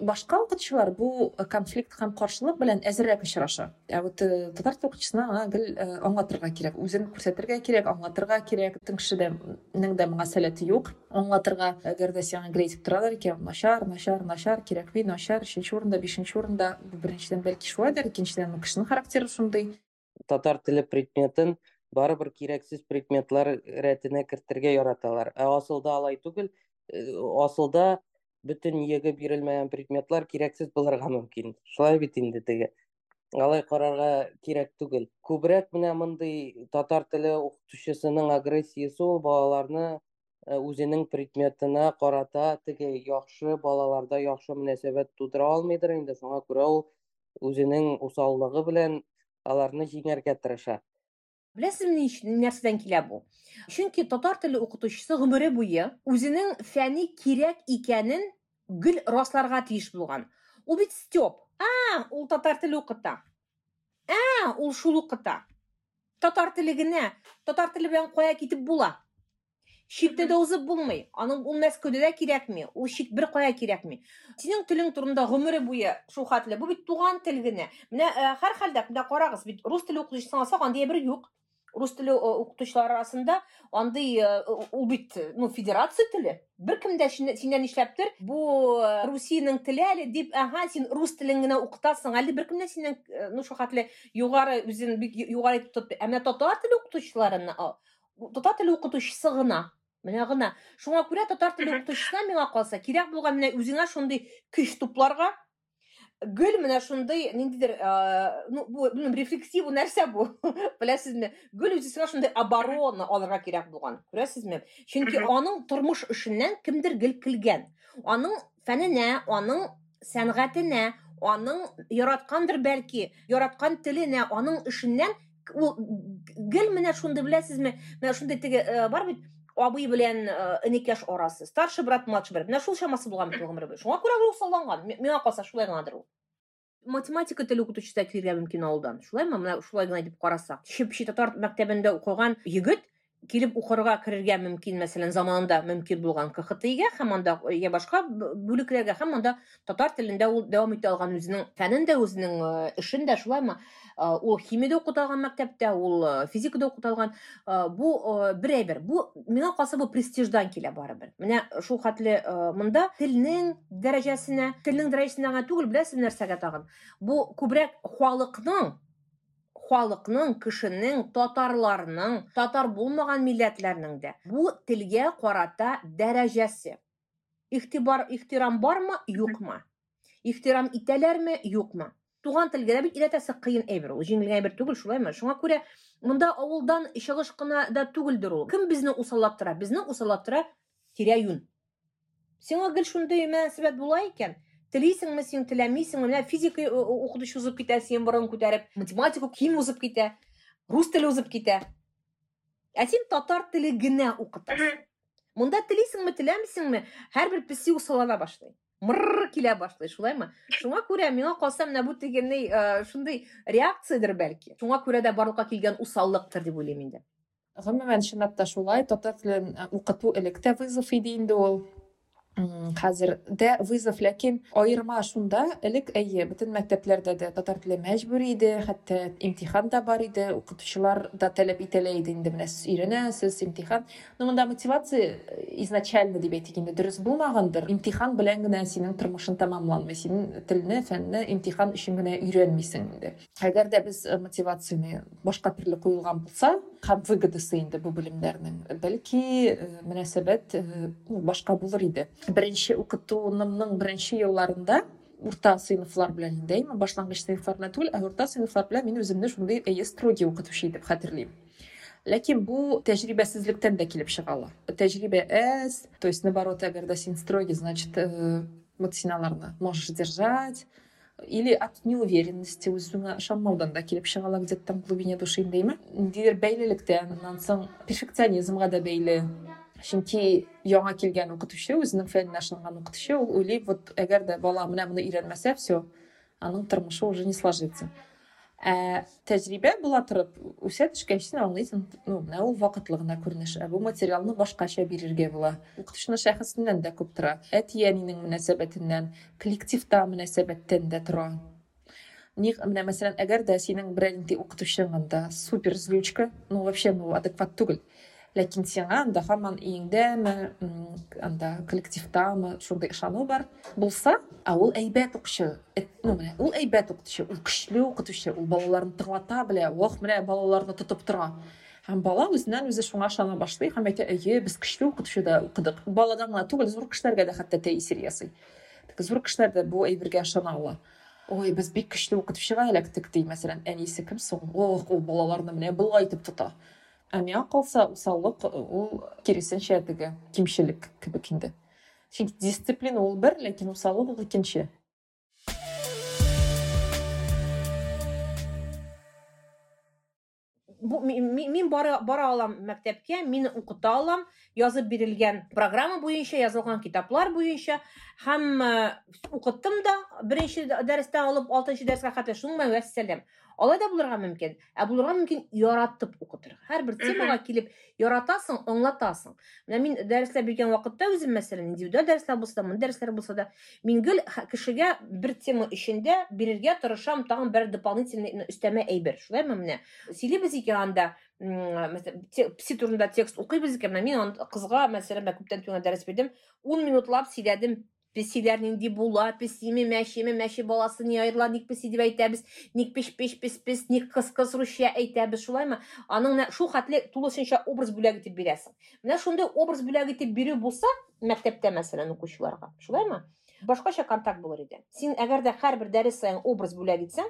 Башка укытучылар бу конфликт һәм каршылык белән әзеррәк очраша ә вот татар тел укытучысына гел аңлатырга кирәк үзен күрсәтергә кирәк аңлатырга кирәк кешенең дә моңа сәләте юк аңлатырга әгәр дә сиңа гел әйтеп торалар икән начар начар начар кирәкми начар өченче урында бишенче урында бәлки шулайдыр татар теле предметын барыбер кирәксез предметлар рәтенә кертергә яраталар ә асылда алай түгел асылда бөтен ниягә бирелмәгән предметлар кирәксез булырга мөмкин шулай бит инде теге. Алай карарга кирәк түгел күбрәк менә мондый татар теле укытучысының агрессиясе ул балаларны үзенең предметына карата теге яхшы балаларда яхшы мөнәсәбәт тудыра алмыйдыр инде. Шуңа күрә ул үзенең усаллыгы белән аларны җиңәргә тырыша. Беләсезме нәрсәдән килә бу чөнки татар теле укытучысы гомере буе үзенең фәни кирәк икәнен гел расларга тиеш булган ул бит степ. А ул татар теле укыта а ул шул укыта татар теле генә татар теле белән кая китеп була. Читтә дә узып булмый аның ул мәскәүдә дә кирәкми ул чит бер кая кирәкми синең телең турында гомере буе шул хәтле бу бит туган тел генә менә һәр хәлдә менә карагыз бит рус теле укытучысына алсак андый бер юк. Рус теле укытучылар арасында андый ул бит ну федерация теле беркем дә синнән нишләптер бу русиянең теле әле дип ага син рус телен генә укытасың әле беркем дә синнән ну шул хәтле югары үзен бик югары тотмый ә менә татар теле укытучыларына татар теле укытучысы гына менә гына шуңа күрә татар теле укытучысына миңа калса кирәк булган менә үзеңә шундый көч тупларга гөл менә шундый ниндидер ну бу белмим рефлексив нәрсә бу беләсезме гөл үзесенә шундый оборона алырга кирәк булган күрәсезме чөнки аның тормыш эшеннән кемдер гел көлгән аның фәненә аның сәнгатенә аның яраткандыр бәлки яраткан теленә аның эшеннән ул гел менә шундый беләсезме? Менә шундый теге бар бит абый белән энекәш арасы. Старший брат младший брат. Менә шул чамасы булган бит. Гомере шуңа күрә ул салланган. Миңа калса шулай гынадыр ул. Математика теле укытучысы килергә мөмкин ауылдан шулаймы? Менә шулай гына дип карасак. Чепчи татар мәктәбендә укыган егет килеп укырга керергә мөмкин мәсәлән заманында мөмкин булган кхтига һәм анда я башка бүлекләргә һәм анда татар телендә ул дәвам итә алган үзенең фәнен дә үзенең эшен дә шулаймы? Ул химиядә укыта алган мәктәптә ул физикада укыта алган. Бу бер. Әйбер бу миңа калса бу престиждан килә барыбер. Менә шул хәтле монда телнең дәрәҗәсенә телнең дәрәҗәсенә генә түгел беләсез нәрсәгә тагын? Бу күбрәк халыкның халыкның кешенең татарларның татар булмаган милләтләрнең дә. Бу телгә карата дәрәҗәсе. Игътибар ихтирам бармы? Юкмы. Ихтирам итәләрме? Юкмы. Туган телгә дә бит өйрәтәсе кыен әйбер. Ул җиңелгән әйбер түгел шулаймы? Шуңа күрә монда авылдан чыгыш кына да түгелдер ул. Кем безне усаллап безне усаллап тирә-юн. Сиңа гел шундый мөнәсәбәт була икән. Телисеңме син теләмисеңме менә физика укытучы узып китә син борын күтәреп математика ким узып китә рус теле узып китә ә син татар теле генә укытасың монда телисеңме теләмисеңме һәрбер песи усаллана башлый мырр килә башлый шулаймы шуңа күрә миңа калса менә бу э, шундый реакциядыр бәлки. Шуңа күрә дә барлыкка килгән усаллыктыр дип уйлыйм инде гомумән чынлап та шулай татар телен укыту элек тә вызов иде инде ул хәзер дә вызов ләкин аерма шунда элек әйе бөтен мәктәпләрдә дә татар теле мәҗбүри иде хәтта имтихан да бар иде укытучылар да таләп итәлә иде инде менә сез өйрәнәсез имтихан. Но монда мотивация изначально дип әйтик инде дөрес булмагандыр. Имтихан белән генә синең тормышың тәмамланмый син телне фәнне имтихан өчен генә өйрәнмисең инде. Әгәр дә без мотивацияны башка төрле куелган булса һәм выгодасы инде бу белемнәрнең бәлки мөнәсәбәт башка булыр иде. Беренче укытуымның беренче елларында урта сыйныфлар белән инде әйме башлангыч сыйныфлар белән түгел ә урта сыйныфлар белән мин үземне шундый әйе строгий укытучы итеп хәтерлим. Ләкин бу тәҗрибәсезлектән дә килеп чыга ала тәҗрибә әз то есть наоборот әгәр син строгий значит вот син аларны можешь держать. Или от неуверенности үзеңә ышанмаудан да килеп чыга ала где-то там в глубине души индейме ниндидер бәйлелектән аннан соң перфекционизмга да бәйле. Чөнки яңа килгән укытучы үзенең фәненә ышанган укытучы ул уйлый вот әгәр дә бала менә моны өйрәнмәсә все аның тормышы уже не сложится. Ә тәҗрибә була торып үсә төшкәч син аңлыйсың ну менә ул вакытлы гына күренеш ә бу материалны башкача бирергә була. Укытучының шәхесеннән дә күп тора. Әти әнинең мөнәсәбәтеннән коллективта мөнәсәбәттән дә тора. Ник, менә мәсәлән, әгәр дә синең берәр нинди укытучың анда супер злючка, ну вообще ну адекват түгел. Ләкин сиңа анда һаман өеңдәме анда коллективтамы шундай ышану бар. Булса а ул әйбәт укучы ну менә ул әйбәт укытучы ул көчле укытучы ул балаларны тыңлата белә. Ох менә балаларны тотып тора. Һәм бала үзеннән үзе шуңа ышана башлый. Һәм әйтә әйе без көчле укытучыда укыдык баладан гына түгел зур кешеләргә дә хәтта тәэсир ясый. Зур кешеләр дә бу әйбергә ышана ала. Ой без бик көчле укытучыга эләктек ди мәсәлән әнисе кем соң? Ох ул балаларны менә болай итеп тота ә миңа калса усаллык ул киресенчә теге кимчелек кебек инде чөнки дисциплина ул бер ләкин усаллык ул икенче мин бара алам мәктәпкә мин укыта алам. Язып бирелгән программа буенча язылган китаплар буенча һәм укыттым да беренче дәрестән алып алтынчы дәрескә хәтле шуның вәссәлам алай да булырга мөмкин. Ә булырга мөмкин яратып укытырга һәрбер темага килеп яратасың аңлатасың. Менә мин дәресләр биргән вакытта үзем мәсәлән индивидуаль дәресләр булса да мондый дәресләр булса да мин гел кешегә бер тема эчендә бирергә тырышам тагын бер дополнительный өстәмә әйбер. Шулаймы менә? Сөйлибез икән анда пси турында текст укыйбыз икән. Менә мин кызга мәсәлән күптән түгел дәрес бирдем. Ун минутлап сөйләдем. песиләр нинди була песиме мәчеме мәче баласы ни аерыла ник песи дип әйтәбез ник пеш пеш пес пес ник кыз кыз русча әйтәбез шулаймы аның шул хәтле тулысынча образ бүләк итеп бирәсең менә шундый образ бүләк итеп бирү булса мәктәптә мәсәлән укучыларга шулаймы башкача контакт булыр иде син әгәр дә һәрбер дәрес саен образ бүләк итсәң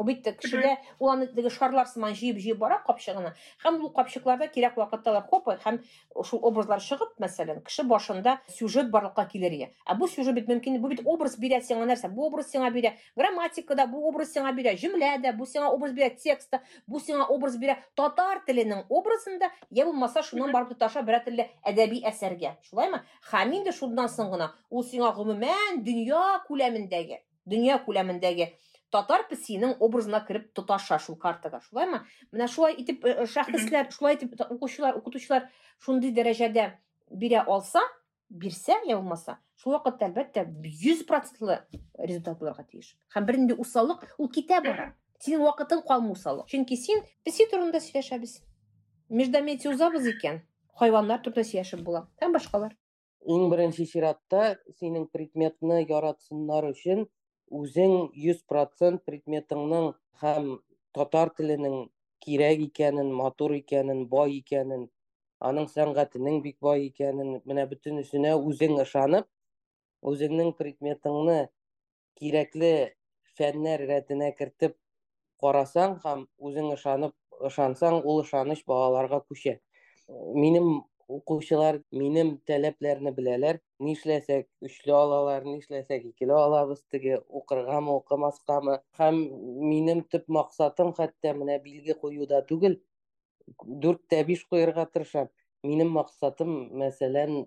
ул бит кешегә ул аны теге шарлар сыман җыеп җыеп бара капчыгына һәм ул капчыкларда кирәк вакытта алар хоп һәм шул образлар чыгып мәсәлән кеше башында сюжет барлыкка килергә ә бу сюжет бит мөмкин бу бит образ бирә сиңа нәрсә? Бу образ сиңа бирә грамматикада бу образ сиңа бирә җөмләдә бу сиңа образ бирә текстта бу сиңа образ бирә татар теленең образында. Я булмаса шуннан барып тоташа берәр телле әдәби әсәргә. Шулаймы? Һәм инде шуннан соң гына ул сиңа гомумән дөнья күләмендәге дөнья күләмендәге татар песинең образына кереп тоташа шул картага шулаймы менә шулай итеп шәхесләр шулай итеп укучылар укытучылар шундый дәрәҗәдә бирә алса бирсә я булмаса шул вакытта әлбәттә йөз процентлы результат булырга тиеш. Һәм бер нинди усаллык ул китә бара. Синең вакытың калмый усаллык. Чөнки син песи турында сөйләшәбез. Междометие узабыз икән хайваннар турында сөйләшеп була. Һәм башкалар. Иң беренче чиратта синең предметны яратсыннар өчен йөз процент предметыңның һәм татар теленең кирәк икәнен матур икәнен бай икәнен аның сәнгатенең бик бай икәнен менә бөтенесенә үзең ышанып үзеңнең предметыңны кирәкле фәннәр рәтенә кертеп карасаң һәм үзең ышанып ышансаң ул ышаныч балаларга күчә. Минем укучылар минем таләпләрне беләләр. Нишләсәк өчле алалар нишләсәк икеле алабыз теге укыргамы укымаскамы? Һәм минем төп максатым хәтта менә билге куюда түгел дүрттә биш куярга тырышам. Минем максатым мәсәлән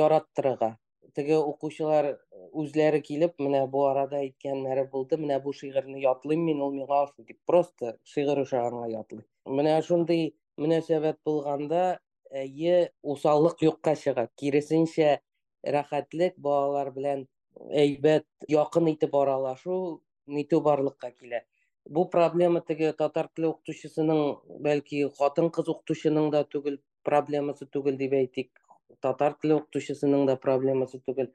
яраттырырга. Теге укучылар үзләре килеп менә бу арада әйткәннәре булды менә бу шигырьне ятлыйм мин ул миңа дип просто шигырь ошаганга ятлый. Менә шундый мөнәсәбәт әйе усаллык юкка чыга киресенчә рәхәтлек балалар белән әйбәт якын итеп аралашу нитү барлыкка килә. Бу проблема теге татар теле укытучысының бәлки хатын кыз укытучының да түгел проблемасы түгел дип әйтик. Татар теле укытучысының да проблемасы түгел.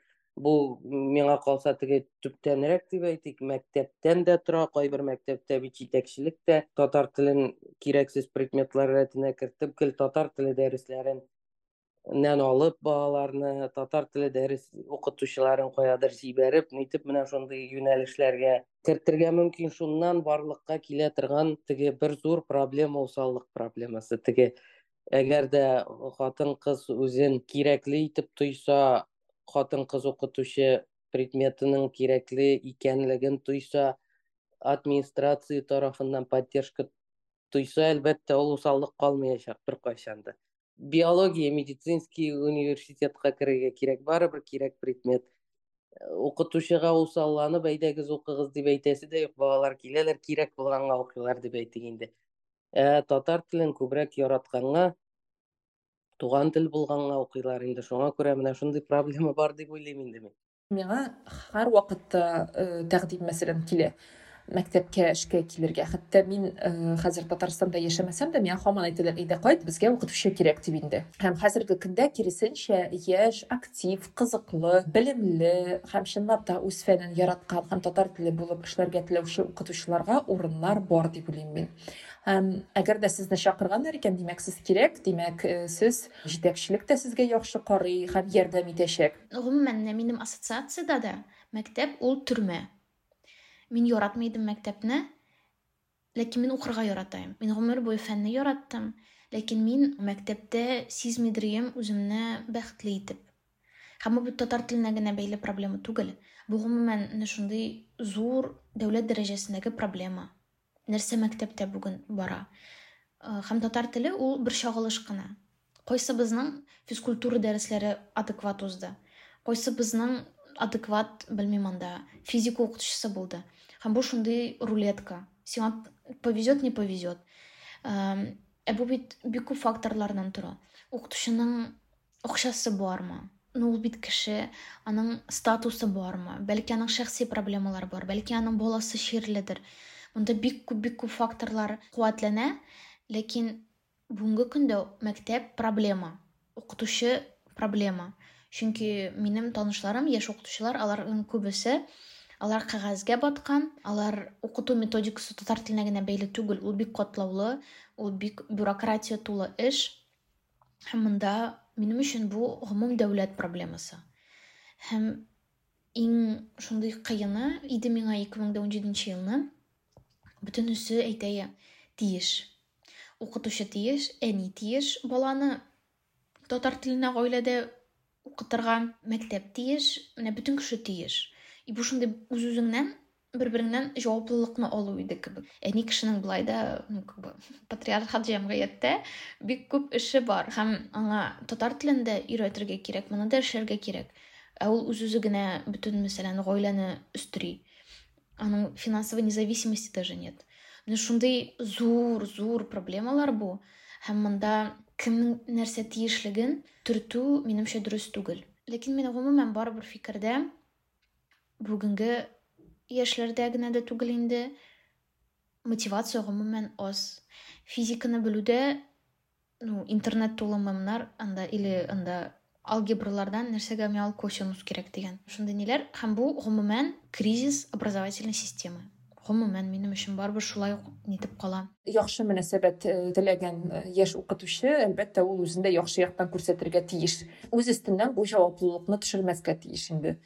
Бу миңа калса теге төптәнрәк дип әйтик мәктәптән дә тора кайбер мәктәптә бит җитәкчелек тә татар телен кирәксез предметлар рәтенә кертеп гел татар теле дәресләрен нән алып балаларны татар теле дәрес укытучыларын каядыр җибәреп нитеп менә шундый юнәлешләргә кертергә мөмкин шуннан барлыкка килә торган теге бер зур проблема усаллык проблемасы. Теге әгәр дә хатын кыз үзен кирәкле итеп тойса хатын кыз укытучы предметының кирәкле икәнлеген тойса администрация тарафыннан поддержка тойса әлбәттә ул усаллык калмаячак беркайчан да биология медицинский университетка керергә кирәк барыбер кирәк предмет. Укытучыга усалланып әйдәгез укыгыз дип әйтәсе дә юк балалар киләләр кирәк булганга укыйлар дип ә татар телен күбрәк яратканга туган тел булганга укыйлар инде шуңа күрә менә шундый проблема бар дип уйлыйм инде мин. Миңа һәрвакытта тәкъдим мәсәлән килә. Мәктәпкә эшкә килергә. Хәтта мин хәзер татарстанда яшәмәсәм дә миңа һаман әйтәләр әйдә кайт безгә укытучы кирәк дип инде. Һәм хәзерге көндә киресенчә яшь актив кызыклы белемле һәм чынлап та үз фәнен яраткан һәм татар теле булып эшләргә теләүче укытучыларга урыннар бар дип уйлыйм мин. Әгәр дә сезне чакырганнар икән димәк сез кирәк димәк сез җитәкчелек тә сезгә яхшы карый һәм ярдәм итәчәк. Гомумән минем ассоциациядә дә мәктәп ул төрмә. Мин яратмый идем мәктәпне ләкин мин укырга яратайм мин гомер буе фәнне яраттым ләкин мин мәктәптә сизмидрием үземне бәхетле итеп. Һәм бу татар теленә генә бәйле проблема түгел. Бу гомумән шундый зур дәүләт дәрәҗәсендәге проблема. Нәрсә мәктәптә бүген бара. Һәм татар теле ул бер чагылыш кына кайсыбызның физкультура дәресләре адекват узды кайсыбызның адекват белмим анда физика укытучысы булды һәм бу шундый рулетка. Сиңа повезет не повезет. Ә бу бит бик күп факторлардан тора укытучының акчасы бармы ну ул бит аның статусы бармы бәлки аның шәхси проблемалары бар? Бәлки аның баласы чирледер Монда бик күп бик күп факторлар куәтләнә, ләкин бүгенге көндә мәктәп проблема, укытучы проблема. Чөнки минем танышларым, яшь укытучылар, аларның күбесе алар кагазгә баткан, алар укыту методикасы татар теленә генә бәйле түгел, ул бик катлаулы, ул бик бюрократия тулы эш. Һәм монда минем өчен бу гомум дәүләт проблемасы. Һәм иң шундый кыены иде миңа 2017 елны бөтенесе әйтәйә тиеш укытучы тиеш әни тиеш баланы татар теленә гаиләдә укытырга мәктәп тиеш менә бөтен кеше тиеш и бу шундый үз үзеңнән бер береңнән җаваплылыкны алу иде кебек әни кешенең болай да ну как бы патриархат җәмгыятьтә бик күп эше бар һәм аңа татар телендә өйрәтергә кирәк моны да эшләргә кирәк ә ул үз үзе генә бөтен мәсәлән аның финансовой независимости даже нет. Менә шундай зур зур проблемалар бу һәм монда кемнең нәрсә тиешлеген төртү минемчә дөрес түгел. Ләкин мин гомумән барыбер фикердә бүгенге яшьләрдә генә дә түгел инде. Мотивация гомумән аз. Физиканы белүдә ну интернет тулы мемнар анда или анда алгебралардан нәрсәгә миал косинус кирәк дигән шундый ниләр һәм бу гомумән кризис образовательной системы. Гомумән минем өчен барыбер шулай нитеп кала. Яхшы мөнәсәбәт теләгән яшь укытучы әлбәттә ул үзендә яхшы яктан күрсәтергә тиеш. Үз өстеннән бу җаваплылыкны төшермәскә тиеш инде.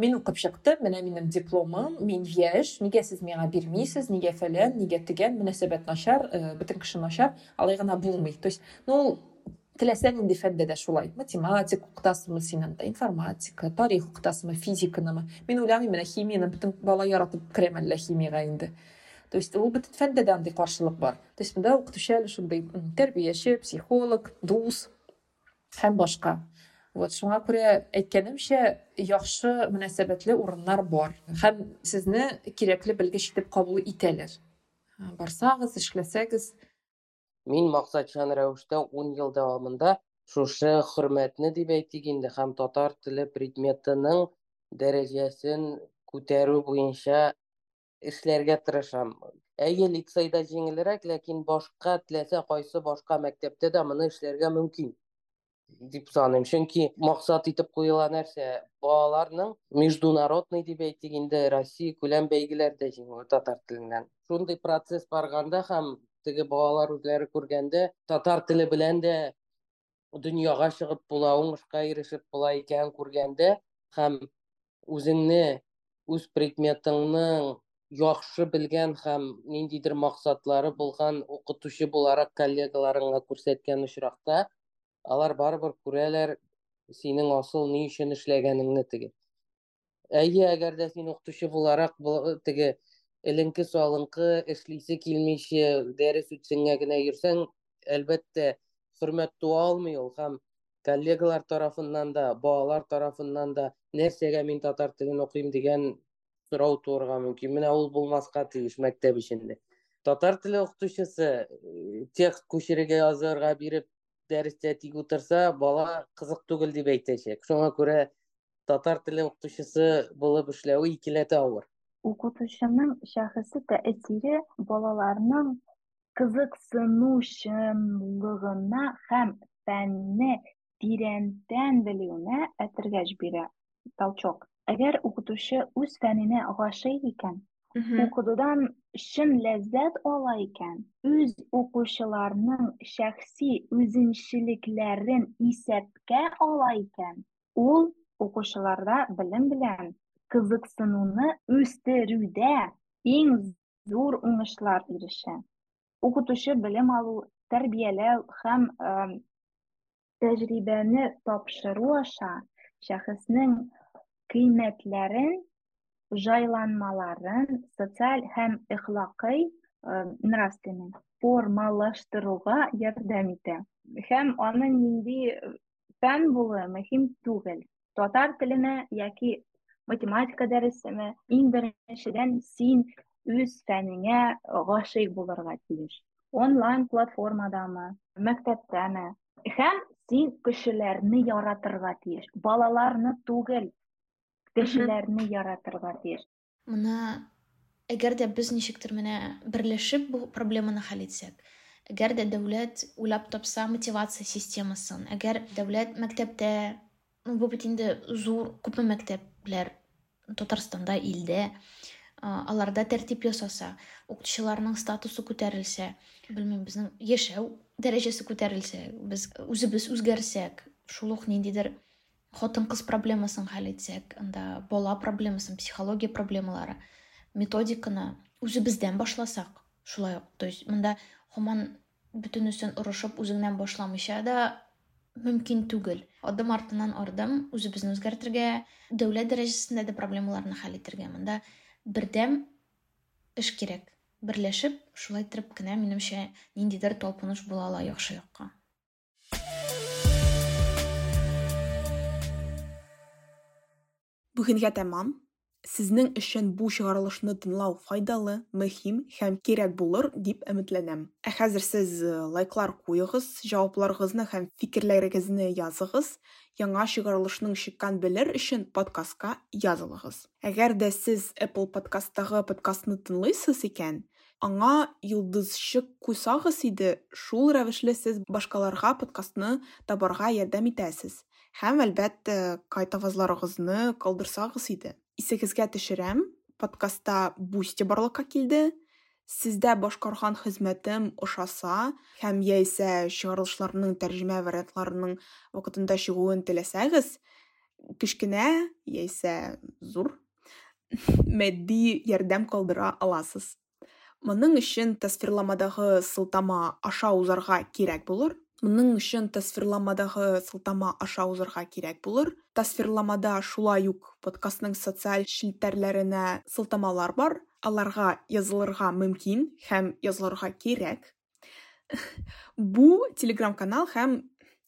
Мин укып чыктым менә минем дипломым мин яшь нигә сез миңа бирмисез нигә фәлән нигә тегән мөнәсәбәт начар бөтен кеше начар алай гына булмый. То есть ну теләсәң инде фәндә дә шулай. Математик укытасыңмы син информатика тарих укытасыңмы физиканымы мин уйламыйм менә химияны бөтен бала яратып керәм әллә химияга инде. То есть ул бөтен фәндә дә андый каршылык бар. То есть монда укытучы әле шундый тәрбияче психолог дус һәм башка вот шуңа күрә әйткәнемчә яхшы мөнәсәбәтле урыннар бар. Һәм сезне кирәкле белгеч итеп кабул итәләр барсагыз эшләсәгез мин максатчан рәвештә ун ел дәвамында шушы хөрмәтне дип әйтик инде һәм татар теле предметының дәрәҗәсен күтәрү буенча эшләргә тырышам. Әйе лицейда җиңелрәк ләкин башка теләсә кайсы башка мәктәптә дә моны эшләргә мөмкин дип саныйм. Чөнки максат итеп куела нәрсә? Балаларның международный дип әйтик инде россия күләм бәйгеләрдә җиңүе татар теленнән. Шундый процесс барганда һәм теге балалар үзләре күргәндә татар теле белән дә дөньяга чыгып була уңышка ирешеп була икән күргәндә һәм үзеңне үз предметыңның яхшы белгән һәм ниндидер максатлары булган укытучы буларак коллегаларыңа күрсәткән очракта алар барыбер күрәләр синең асыл ни өчен эшләгәнеңне теге әйе әгәр дә син укытучы буларак теге тарафыннан да балалар тарафыннан да нәрсәгә мин татар телен укыйм дигән сорау туырга мөмкин менә ул булмаска тиеш мәктәп эчендә татар теле укытучысы текст күчерергә язырга биреп дәрестә тик утырса бала кызык түгел дип әйтәчәк шуңа күрә татар теле укытучысы булып эшләүе икеләтә авыр укытучының шәхси тәэсире балаларның кызыксынучанлыгына һәм фәнне тирәнтән белүенә этәргәч бирә толчок әгәр укытучы үз фәненә гашыйк икән укытудан чын ләззәт ала икән үз укучыларның шәхси үзенчәлекләрен исәпкә ала икән ул укучыларда белем белән кызыксынуны үстерүдә иң зур уңышлар ирешә укытучы белем алу тәрбияләү һәм тәҗрибәне тапшыру аша шәхеснең кыйммәтләрен җайланмаларын социаль һәм ихлакый нравственный формалаштыруга ярдәм итә һәм аның нинди фән булуы мөһим түгел татар теленә яки математика дәресеме иң беренчедән син үз фәнеңә гашыйк булырга тиеш. Онлайн платформадамы мәктәптәме. Һәм син кешеләрне яратырга тиеш балаларны түгел кешеләрне яратырга тиеш. Моны әгәр дә без ничектер менә берләшеп бу проблеманы хәл итсәк әгәр дә дәүләт уйлап тапса мотивация системасын әгәр дәүләт мәктәптә бу бит инде зур күпме мәктәпләр татарстанда илдә аларда тәртип ясаса укытучыларның статусы күтәрелсә белмим безнең яшәү дәрәҗәсе күтәрелсә без үзебез үзгәрсәк шул ук ниндидер хатын кыз проблемасын хәл итсәк анда бала проблемасын психология проблемалары методиканы үзебездән башласак шулай ук. То есть монда һаман бөтенесен орышып үзеңнән башламыйча да мөмкин түгел адым артынан адым үзебезне үзгәртергә дәүләт дәрәҗәсендә дә проблемаларны хәл итәргә монда бердәм эш кирәк берләшеп шулай итеп кенә минемчә ниндидер талпыныш була ала яхшы якка бүгенгә тәмам. Сезнең өчен бу чыгарылышны тыңлау файдалы, мөһим һәм кирәк булыр дип өметләнәм. Ә хәзер сез э, лайклар куегыз, җавапларыгызны һәм фикерләрегезне языгыз. Яңа чыгарылышның чыккан белер өчен подкастка язылыгыз. Әгәр дә сез Apple подкасттагы подкастны тыңлыйсыз икән, аңа йолдызчык куйсагыз иде, шул рәвешле сез башкаларга подкастны табарга ярдәм итәсез. Һәм әлбәттә кайтавазларыгызны калдырсагыз иде. Исегезгә төшерәм, подкастта бусти барлыкка килде. Сездә башкарган хезмәтем ошаса һәм яисә чыгарылышларның тәрҗемә вариантларының вакытында чыгуын теләсәгез кечкенә яисә зур матди ярдәм калдыра аласыз. Моның өчен тасвирламадагы сылтама аша узарга кирәк булыр. Моның өчен тасвирламадагы сылтама аша узарга кирәк булыр. Тасвирламада шулай ук подкастның социаль челтәрләренә сылтамалар бар. Аларга язылырга мөмкин һәм язылырга кирәк. Бу телеграм канал һәм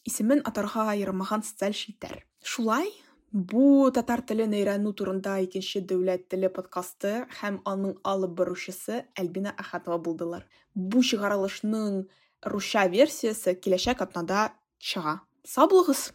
исемен атарга ярамаган социаль челтәр шулай бу татар телен өйрәнү турында икенче дәүләт теле подкасты һәм аның алып баручысы Әлбина Ахатова булдылар. Бу чыгарылышның русча версиясе киләчәк атнада чыга. Сау булыгыз!